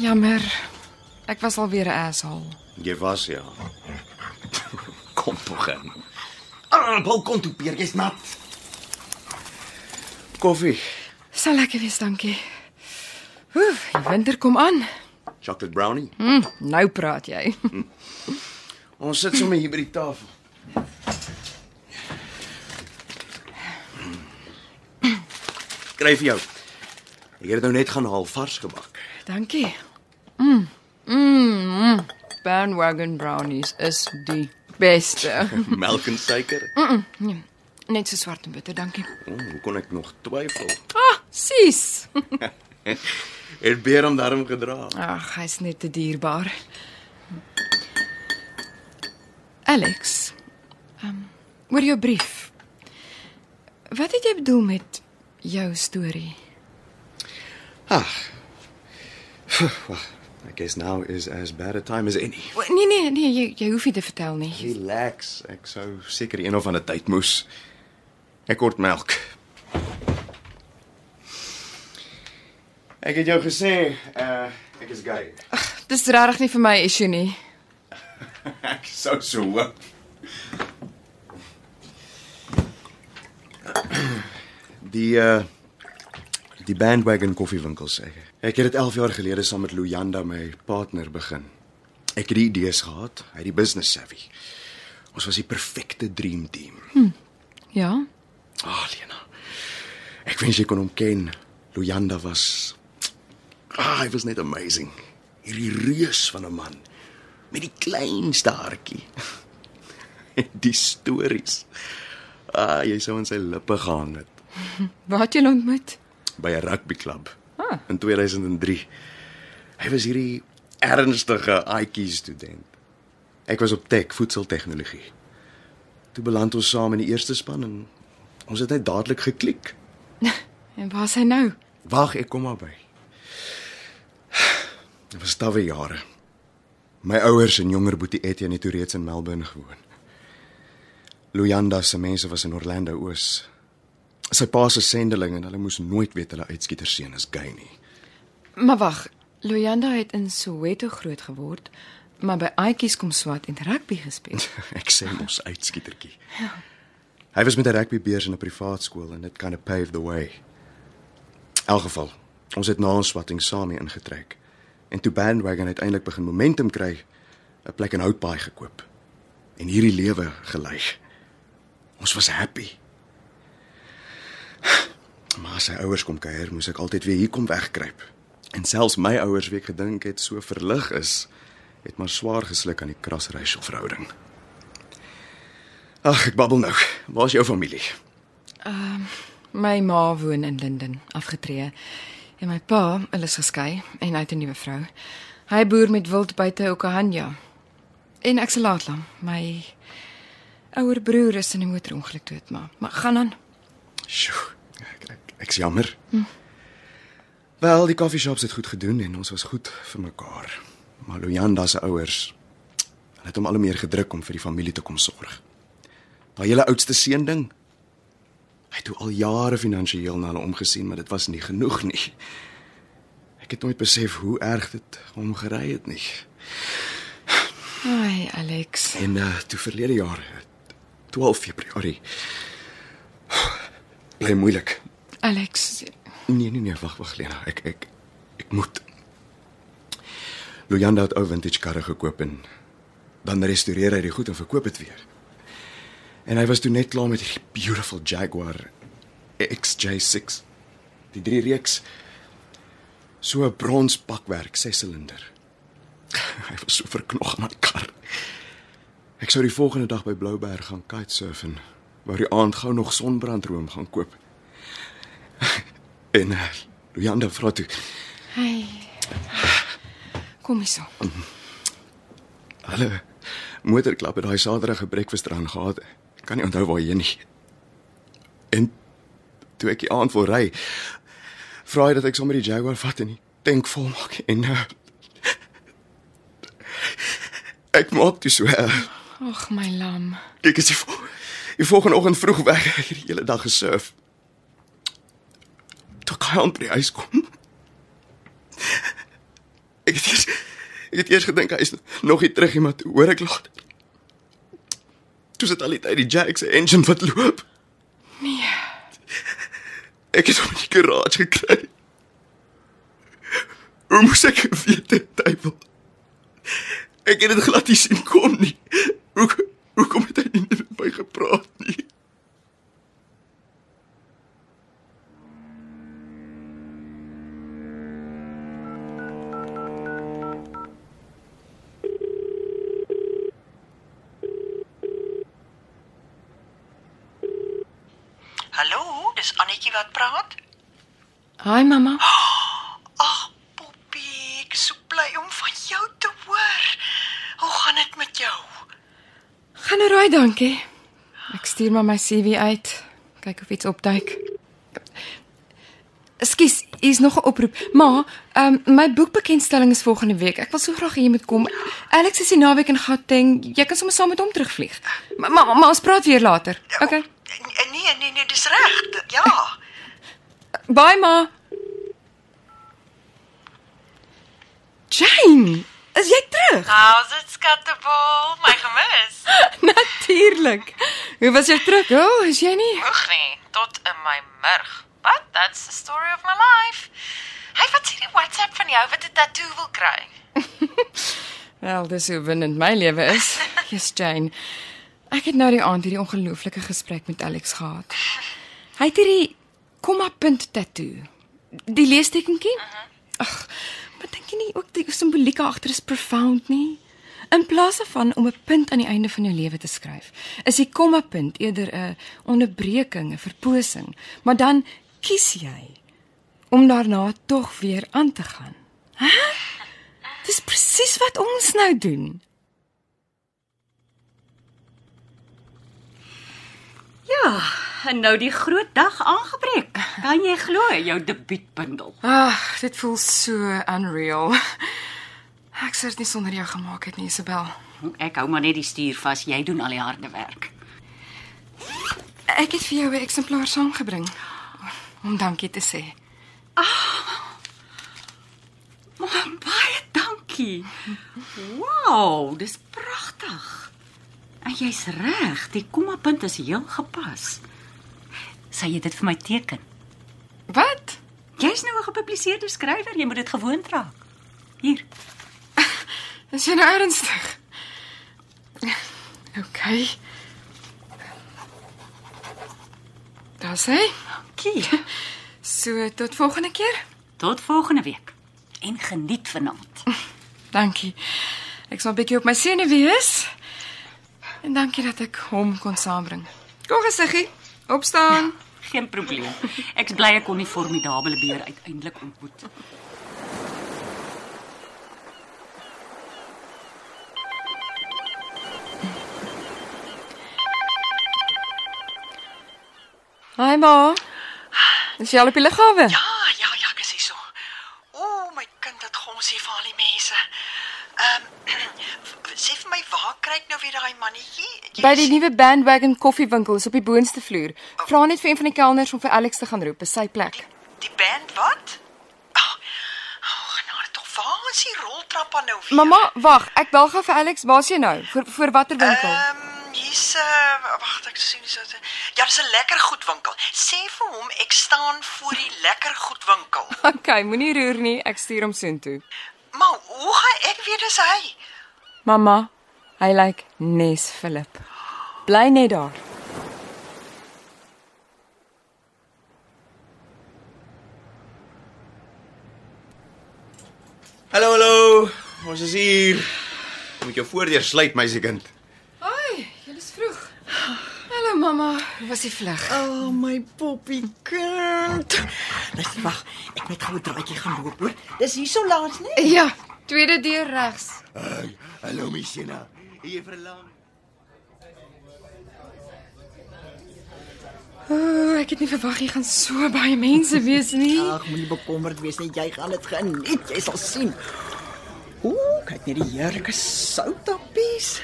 Jammer. Ek was alweer 'n asshole. Jy was ja. kom tog in. Ah, balkon toe, Pier, jy's nat. Koffie, Sal lekker wees, dankie. Oef, die winter kom aan. chocolate brownie. Hm, nou praat jy. Ons sit sommer hier by die tafel. Kry vir jou. Ek het dit nou net gaan haal vars gebak. Dankie. Mm. Mm. mm. Bandwagon brownies is die beste. Melk en suiker. Mm -mm, nee, net so swart en bitter, dankie. Oh, hoe kon ek nog twyfel? Ah, sis. Het beer hom daarom gedra. Ag, hy's net te dierbaar. Alex. Ehm, um, oor jou brief. Wat het jy bedoel met jou storie? Ag. I guess now is as bad a time as any. O, Nee nee nee, jy jy hoef nie te vertel nie. Relax, ek sou seker een of ander tyd moes. Ek kort melk. Ek het jou gesê, uh ek is gay. Dis regtig nie vir my issue nie. ek sou so hoop. Die uh die bandwagon koffiewinkel sê. Ek het dit 11 jaar gelede saam met Luyanda my partner begin. Ek het die idees gehad, hy het die business savvy. Ons was die perfekte dream team. Hm. Ja. Ah, oh, Lena. Ek wens jy kon hom ken. Luyanda was Ah, hy was net amazing. Hierdie reus van 'n man met die kleinste hartjie. die stories. Ah, jy sou aan sy lippe gehang het Waar het jy hom ontmoet? by 'n rugbyklub Ah. in 2003. Hy was hierdie ernstige IT student. Ek was op tech, voedseltegnologie. Toe beland ons saam in die eerste span en ons het net dadelik geklik. En waar is hy nou? Wag, ek kom maar by. Dit was stawwe jare. My ouers en jonger boetie Etienne het toe reeds in Melbourne gewoon. Luyanda se mense was in Orlando Oos. Sy pa se sendeling en hulle moes nooit weet hulle uitskieterseun is gay nie. Maar wag, Luyanda het in Soweto groot geword, maar by Aatjies kom swat en rugby gespeel. Ek sê mos uitskietertjie. Ja. Hy was met 'n rugbybeurs in 'n privaat skool en dit kind of paved the way. In elk geval, ons het na ons swatting saam hier ingetrek. En toe bandwagon uiteindelik begin momentum kry, 'n plek in Houtbaai gekoop en hierdie lewe gelei. Ons was happy. Maar as sy ouers kom kuier, moes ek altyd weer hier kom wegkruip. En selfs my ouers wie ek gedink het so verlig is, het maar swaar gesluk aan die krasracial verhouding. Ag, ek babbel nou. Waar's jou familie? Ehm uh, my ma woon in Linden, afgetree. En my pa, hulle is geskei en hy het 'n nuwe vrou. Hy boer met wild buite Okahanja. En ek se laatlam, my ouer broer is in 'n motorongeluk dood, maar maar gaan aan. Sjoe, ek ek ek's jammer. Hm. Wel, die koffieshops het goed gedoen en ons was goed vir mekaar. Maar Luyanda se ouers hulle het hom al hoe meer gedruk om vir die familie te kom sorg. Daai hele oudste seun ding. Hy het al jare finansiëel na hulle omgesien, maar dit was nie genoeg nie. Ek het nooit besef hoe erg dit hom gery het nie. Ai, Alex. En uh toe verlede jaar, 12 Februarie. Bly moeilik. Alex, Nee, nee, nee, wag, wag Lena, ek ek ek moet. Luyanda het ou vintage karre gekoop en dan restoreer hy dit goed en verkoop dit weer. En hy was toe net klaar met hierdie beautiful Jaguar XJ6. Die drie reeks so 'n brons bakwerk, 6 silinder. hy was so verknog aan 'n kar. Ek sou die volgende dag by Blouberg gaan kitesurf en wou die aand gou nog sonbrandroom gaan koop. En uh, Luyanda vra toe, Hey. Kom hier so. hulle motorklap het daai Saterdag 'n breakfast run gehad. Kan nie onthou waar jy nie. En toe ek die aand wil ry, vra hy dat ek sommer die Jaguar vat en die tank vol maak en uh, ek maak dit so. Uh, Ag my lam. Kyk as jy vo- die volgende oggend vroeg weg ek het die hele dag gesurf. Toe kan hy die huis kom. Ek het eers ek het eers gedink hy is nog nie terug nie, maar toe hoor ek laat. Toe sit al die tyd die Jack se engine wat loop. Nee. Ek het hom in die garage gekry. Hoe moes ek weet dit duiwel? Ek het dit glad nie sien kom nie. Hoe hoekom het hy nie met my gepraat nie? Hallo, dis Annetjie wat praat. Hi mamma. Ag, Poppie, ek is so bly om van jou te hoor. Hoe gaan dit met jou? Gaan nou raai, dankie. Ek stuur maar my CV uit. Kyk of iets opduik. Ekskuus, hier's nog 'n oproep. Ma, ehm um, my boekbekendstelling is volgende week. Ek wil so graag hê jy moet kom. Alex is die naweek in Gauteng. Jy kan sommer saam met hom terugvlieg. Maar ma, ma, ons praat weer later. Okay. Eh, Nee, nee, nee, dis reg. Ja. Bye ma. Jane, is jy terug? How's it, skattebol? My gemis. Natuurlik. Hoe was jou trip? O, oh, is jy nie? Oeg nee, tot in my murg. But that's the story of my life. Hey, wat sê die WhatsApp van jou wat 'n tatoe wil kry? Wel, dis hoe winnend my lewe is. Yes, Jane. Ek het nou die aand hierdie ongelooflike gesprek met Alex gehad. Hy het hierdie komma punt tattoo. Die leestekentjie? Ag, maar dink jy nie ook die simboliek agter is profound nie? In plaas daarvan om 'n punt aan die einde van jou lewe te skryf, is die komma punt eerder 'n onderbreking, 'n verposing, maar dan kies jy om daarna tog weer aan te gaan. Hæ? Dis presies wat ons nou doen. Ja, en nou die groot dag aangebreek. Kan jy glo jou debuutbundel? Ag, dit voel so unreal. Ek sou dit nie sonder jou gemaak het nie, Isabel. Ek hou maar net die stuur vas, jy doen al die harde werk. Ek het vir jou 'n eksemplaar saamgebring om dankie te sê. Maar baie dankie. Wow, dis pragtig. En jy's reg, die kommapunt is heel gepas. Sal jy dit vir my teken? Wat? Jy's nou 'n gepubliseerde skrywer, jy moet dit gewoond raak. Hier. Is jy nou ernstig? OK. Daar sê. Dankie. So tot volgende keer. Tot volgende week. En geniet vanaand. Dankie. Ek sal 'n bietjie op my senuwee wees. En dankie dat ek hom kon saambring. Kom gesiggie, opstaan. Geen probleem. Ek's bly ek kon die formidabele beer uiteindelik ontmoet. Hi ma. Is jy al op die lughawe? Ja, ja, ja, ek is hier so. O, my kind, dit gons hier vir al die mense. Ehm sê vir my waar kry ek nou weer daai mannetjie? Jy By die nuwe bandwagon koffiewinkel is op die boonste vloer. Vra net vir een van die kelners om vir Alex te gaan roep, is sy plek. die band wat? Ag, oh, waar is die roltrap aan nou weer? Mamma, wag, ek bel gou vir Alex. Waar's jy nou? Vir vir watter winkel? Ehm hier's 'n uh, wag, ek sien so. Ja, dis 'n lekker goedwinkel. Sê vir hom ek staan voor die lekker goedwinkel. Okay, moenie roer nie. Ek stuur hom soontoe. Maar hoe gaan ek weet dis hy? Mamma, hy lyk nes Philip. Bly net daar. Hallo, hallo. Ons is hier. Moet jou voordeur sluit, meisiekind. Ai, jy is vroeg. Hallo mamma, hoe was die vlug? Oh my poppie kind. Dis wag, ek moet gou 'n draaitjie gaan loop hoor. Dis hier so laat, nee? Ja, tweede deur regs. Hey, hallo Missina. Jy verlang. Ooh, ek het nie verwag jy gaan so baie mense wees nie. Ag, moenie bekommerd wees nie. Jy gaan dit geniet. Jy sal sien. Ooh, kyk net die heerlike soutappies.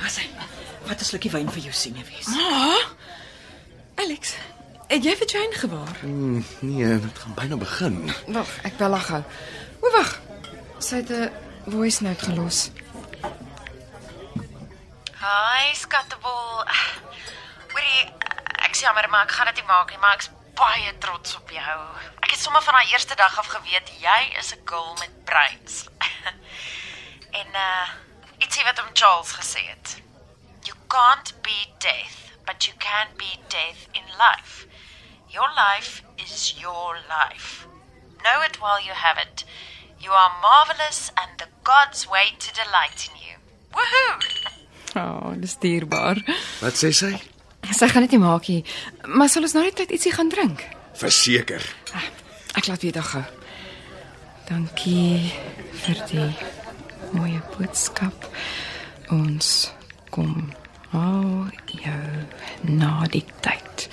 Wat sê? Wat 'n slukkie wyn vir jou sien wees. Ma. Alex, het jy vir Jane gewaar? Hmm, nee, dit gaan byna begin. Wag, ek bel haar gou. O, wag. Sy het 'n voice note gelos. Hi, skattebol. Hoorie, ek's jammer, maar ek gaan dit nie maak nie, maar ek's baie trots op jou. Ek het sommer van daai eerste dag af geweet jy is 'n girl met brains. en uh ietsie wat om Charles gesê het. You can't beat death, but you can beat death in life. Your life is your life. Know it while you have it. You are marvelous and the gods wait to delight in you. Woohoo! O, oh, dis dierbaar. Wat sê sy? Sy gaan dit nie maak nie. Maar sal ons nou net tyd ietsie gaan drink? Verseker. Ek laat weet dan gou. Dankie vir die mooie boodskap. Ons kom al jou na die tyd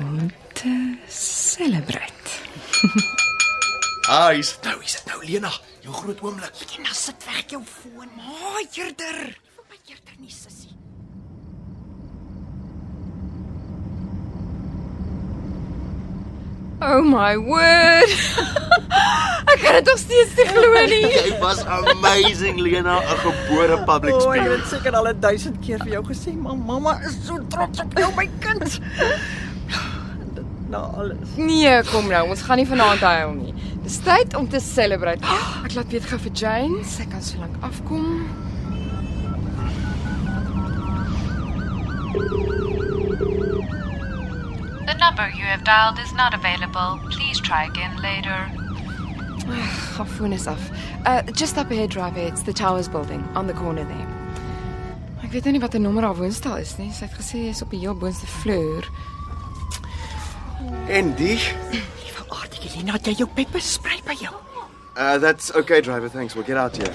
om te celebrate. Ah, hier's dit nou, hier's dit nou, Lena. Jou groot oomblik. Lena, sit weg jou foon. Ma, eerder. Vir my eerder nie, sussie. Oh my word. Ek kan dit nog steeds nie glo nie. Jy was amazing, Lena, 'n gebore public O, ek speaker. het seker al 1000 keer vir jou gesê, maar mamma is so trots op jou, my kind. Na alles. Nee, kom nou, ons gaan nie vanaand huil nie. Dis tyd om te celebrate. Ek laat weet gou vir Jane, sy kan so lank afkom. The number you have dialed is not available. Please try again later. Haar foon is af. Uh just up ahead drive it's the Towers building on the corner there. Ek weet nou nie wat 'n nommer haar woonstel is nie. Sy het gesê is op die heel boonste vloer. En die? Liewe aardige Lena, het jy jou pepper spray by jou? Uh that's okay driver, thanks. We'll get out here.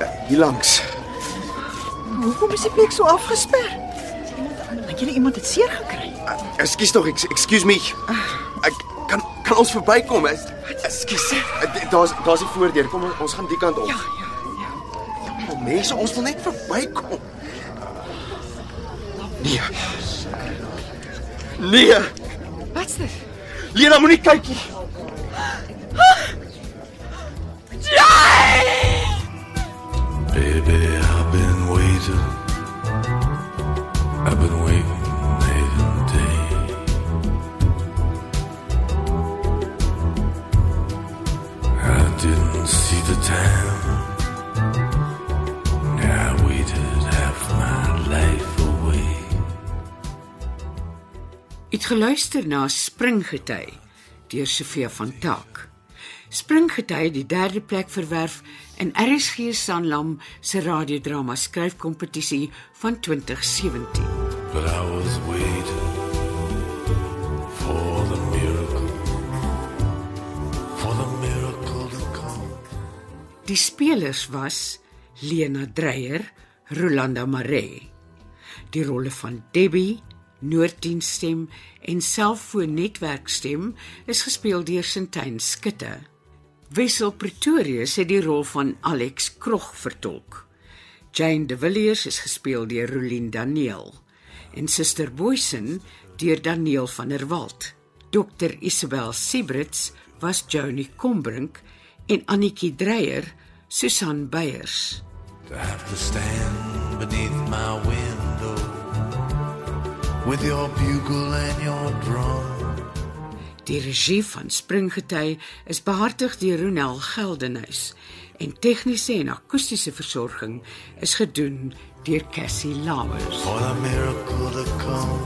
Uh, Hier langs. Hoekom is die plek so afgesper? Dink jy iemand het seer gekry? Ekskuus tog, ex- excuse me. Ek kan kan ons verbykom? Ek- Ekskuus. Uh, Daar's daar's die voordeur. Kom ons gaan die kant op. Ja, ja, ja. Oh, mense, ons wil net verbykom. Nee. Nee. Wat's dit? Lena moenie kyk nie. Baby, I've been waiting. I've been waiting night and day. I didn't see the time. I waited half my life away. Het geluister na Springgety deur Sofia van Taak. Springgety het die derde plek verwerf in RSG Sanlam se radiodrama skryfkompetisie van 2017. But I was waiting for the miracle, for the miracle to come. Die spelers was Lena Dreyer, Rolanda Maree. Die rolle van Debbie, Noorddienststem en selfoonnetwerkstem is gespeel deur Sintyn Skutte. Wessel Pretorius het die rol van Alex Krog vertolk. Jane de Villiers is gespeel deur Rolien Daniel en Suster Boysen deur Daniel van der Walt. Dr Isabel Siebrits was Johnny Combrink en Annetjie Dreyer Susan Beyers. To have to stand beneath my window with your bugle and your drum. Die regie van Springgety is behartig deur Ronel Geldenhuys en tegniese en akoestiese versorging is gedoen deur Cassie Lauers. For the miracle to come.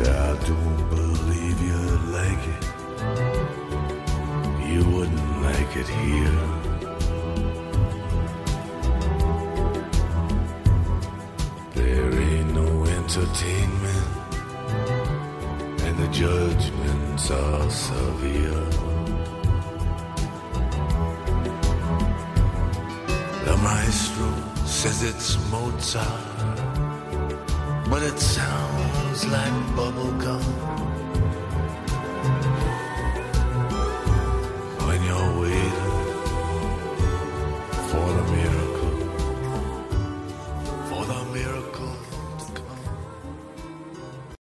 Yeah, don't believe you'd like it. You wouldn't like it here. Entertainment, and the judgments are severe. The maestro says it's Mozart, but it sounds like bubblegum.